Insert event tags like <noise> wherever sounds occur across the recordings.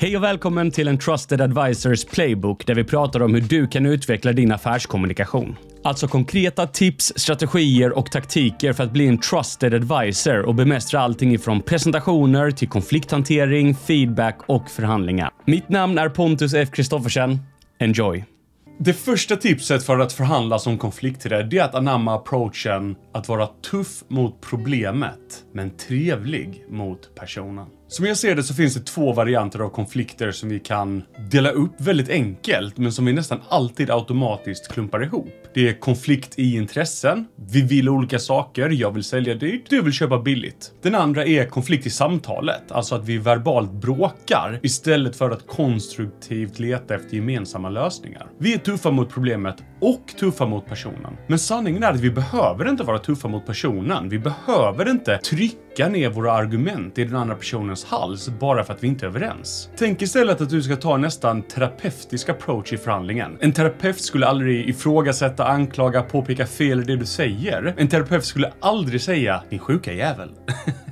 Hej och välkommen till en Trusted Advisors Playbook där vi pratar om hur du kan utveckla din affärskommunikation. Alltså konkreta tips, strategier och taktiker för att bli en trusted advisor och bemästra allting ifrån presentationer till konflikthantering, feedback och förhandlingar. Mitt namn är Pontus F. Kristoffersen. Enjoy! Det första tipset för att förhandla som konflikträdd är att anamma approachen att vara tuff mot problemet, men trevlig mot personen. Som jag ser det så finns det två varianter av konflikter som vi kan dela upp väldigt enkelt, men som vi nästan alltid automatiskt klumpar ihop. Det är konflikt i intressen. Vi vill olika saker. Jag vill sälja dyrt. Du vill köpa billigt. Den andra är konflikt i samtalet, alltså att vi verbalt bråkar istället för att konstruktivt leta efter gemensamma lösningar. Vi är tuffa mot problemet och tuffa mot personen. Men sanningen är att vi behöver inte vara tuffa mot personen. Vi behöver inte trycka ner våra argument i den andra personens hals bara för att vi inte är överens. Tänk istället att du ska ta nästan terapeutisk approach i förhandlingen. En terapeut skulle aldrig ifrågasätta, anklaga, påpeka fel i det du säger. En terapeut skulle aldrig säga “din sjuka jävel”.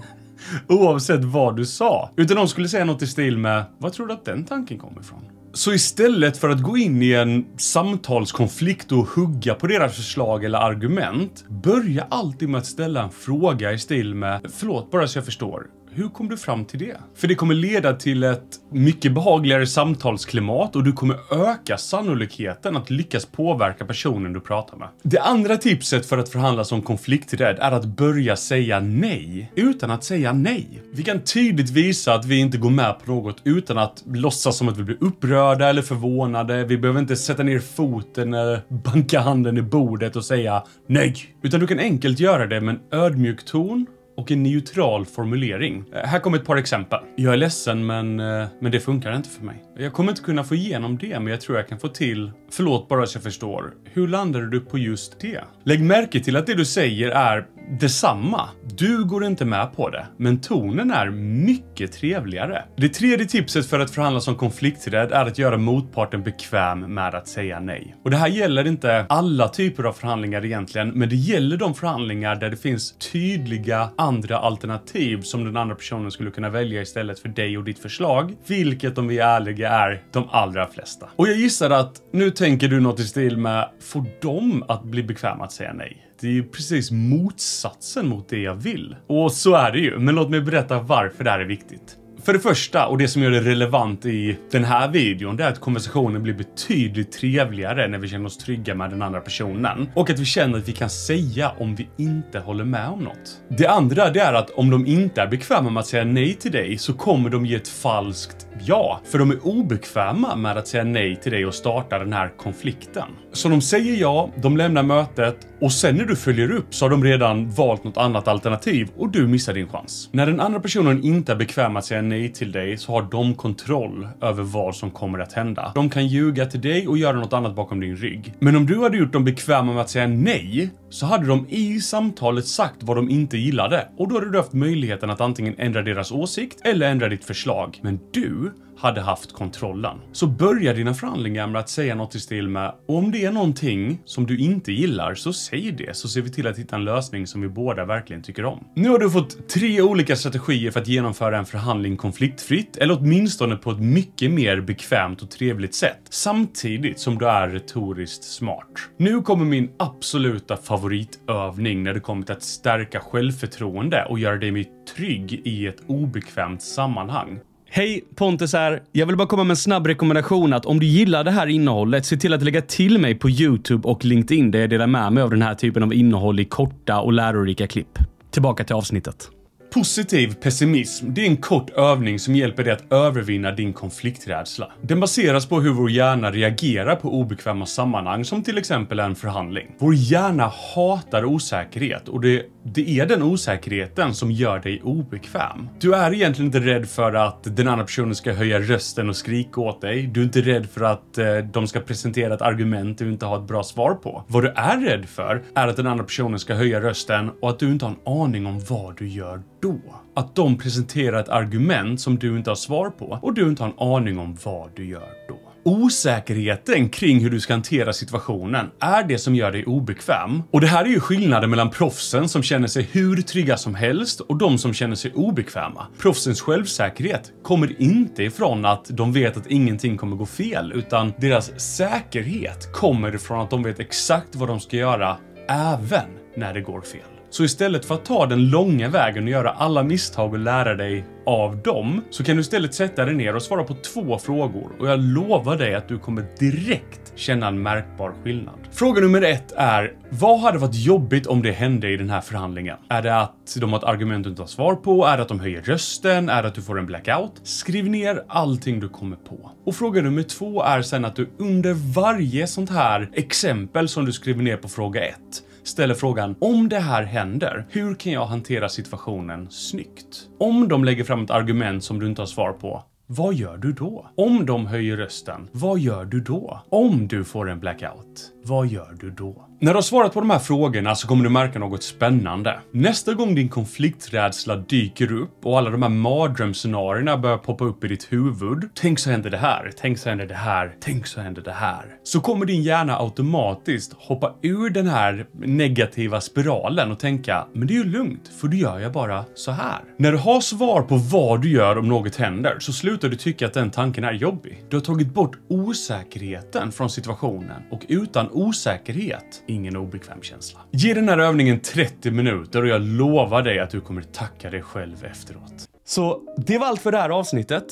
<laughs> Oavsett vad du sa. Utan de skulle säga något i stil med “Vad tror du att den tanken kommer ifrån?” Så istället för att gå in i en samtalskonflikt och hugga på deras förslag eller argument, börja alltid med att ställa en fråga i stil med “Förlåt, bara så jag förstår. Hur kom du fram till det? För det kommer leda till ett mycket behagligare samtalsklimat och du kommer öka sannolikheten att lyckas påverka personen du pratar med. Det andra tipset för att förhandla som konflikträdd är att börja säga nej utan att säga nej. Vi kan tydligt visa att vi inte går med på något utan att låtsas som att vi blir upprörda eller förvånade. Vi behöver inte sätta ner foten eller banka handen i bordet och säga nej. Utan du kan enkelt göra det med en ödmjuk ton och en neutral formulering. Eh, här kommer ett par exempel. Jag är ledsen, men, eh, men det funkar inte för mig. Jag kommer inte kunna få igenom det, men jag tror jag kan få till... Förlåt bara så jag förstår. Hur landade du på just det? Lägg märke till att det du säger är detsamma. Du går inte med på det, men tonen är mycket trevligare. Det tredje tipset för att förhandla som konflikträdd är att göra motparten bekväm med att säga nej. Och det här gäller inte alla typer av förhandlingar egentligen, men det gäller de förhandlingar där det finns tydliga andra alternativ som den andra personen skulle kunna välja istället för dig och ditt förslag, vilket om vi är ärliga är de allra flesta. Och jag gissar att nu tänker du något i stil med, får de att bli bekväma att säga nej? Det är ju precis motsatsen mot det jag vill. Och så är det ju, men låt mig berätta varför det här är viktigt. För det första, och det som gör det relevant i den här videon, det är att konversationen blir betydligt trevligare när vi känner oss trygga med den andra personen. Och att vi känner att vi kan säga om vi inte håller med om något. Det andra, det är att om de inte är bekväma med att säga nej till dig så kommer de ge ett falskt ja. För de är obekväma med att säga nej till dig och starta den här konflikten. Så de säger ja, de lämnar mötet och sen när du följer upp så har de redan valt något annat alternativ och du missar din chans. När den andra personen inte är bekväm med att säga nej nej till dig så har de kontroll över vad som kommer att hända. De kan ljuga till dig och göra något annat bakom din rygg. Men om du hade gjort dem bekväma med att säga nej så hade de i samtalet sagt vad de inte gillade och då hade du haft möjligheten att antingen ändra deras åsikt eller ändra ditt förslag. Men du hade haft kontrollen. Så börja dina förhandlingar med att säga något i stil med om det är någonting som du inte gillar så säg det så ser vi till att hitta en lösning som vi båda verkligen tycker om. Nu har du fått tre olika strategier för att genomföra en förhandling konfliktfritt eller åtminstone på ett mycket mer bekvämt och trevligt sätt samtidigt som du är retoriskt smart. Nu kommer min absoluta favorit favoritövning när det kommer till att stärka självförtroende och göra dig mer trygg i ett obekvämt sammanhang. Hej, Pontus här. Jag vill bara komma med en snabb rekommendation att om du gillar det här innehållet, se till att lägga till mig på YouTube och LinkedIn där jag delar med mig av den här typen av innehåll i korta och lärorika klipp. Tillbaka till avsnittet. Positiv pessimism, det är en kort övning som hjälper dig att övervinna din konflikträdsla. Den baseras på hur vår hjärna reagerar på obekväma sammanhang som till exempel en förhandling. Vår hjärna hatar osäkerhet och det, det är den osäkerheten som gör dig obekväm. Du är egentligen inte rädd för att den andra personen ska höja rösten och skrika åt dig. Du är inte rädd för att eh, de ska presentera ett argument du inte har ett bra svar på. Vad du är rädd för är att den andra personen ska höja rösten och att du inte har en aning om vad du gör då. Att de presenterar ett argument som du inte har svar på och du inte har en aning om vad du gör osäkerheten kring hur du ska hantera situationen är det som gör dig obekväm. Och det här är ju skillnaden mellan proffsen som känner sig hur trygga som helst och de som känner sig obekväma. Proffsens självsäkerhet kommer inte ifrån att de vet att ingenting kommer gå fel, utan deras säkerhet kommer ifrån att de vet exakt vad de ska göra även när det går fel. Så istället för att ta den långa vägen och göra alla misstag och lära dig av dem, så kan du istället sätta dig ner och svara på två frågor och jag lovar dig att du kommer direkt känna en märkbar skillnad. Fråga nummer ett är, vad hade varit jobbigt om det hände i den här förhandlingen? Är det att de har ett argument du inte har svar på? Är det att de höjer rösten? Är det att du får en blackout? Skriv ner allting du kommer på. Och fråga nummer två är sen att du under varje sånt här exempel som du skriver ner på fråga ett ställer frågan om det här händer, hur kan jag hantera situationen snyggt? Om de lägger fram ett argument som du inte har svar på, vad gör du då? Om de höjer rösten, vad gör du då? Om du får en blackout, vad gör du då? När du har svarat på de här frågorna så kommer du märka något spännande. Nästa gång din konflikträdsla dyker upp och alla de här mardrömsscenarierna börjar poppa upp i ditt huvud. Tänk så händer det här, tänk så händer det här, tänk så händer det här. Så kommer din hjärna automatiskt hoppa ur den här negativa spiralen och tänka, men det är ju lugnt, för då gör jag bara så här. När du har svar på vad du gör om något händer så slutar du tycka att den tanken är jobbig. Du har tagit bort osäkerheten från situationen och utan osäkerhet ingen obekväm känsla. Ge den här övningen 30 minuter och jag lovar dig att du kommer tacka dig själv efteråt. Så det var allt för det här avsnittet.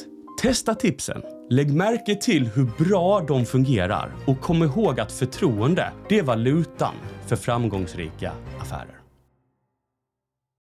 Testa tipsen. Lägg märke till hur bra de fungerar och kom ihåg att förtroende, det är valutan för framgångsrika affärer.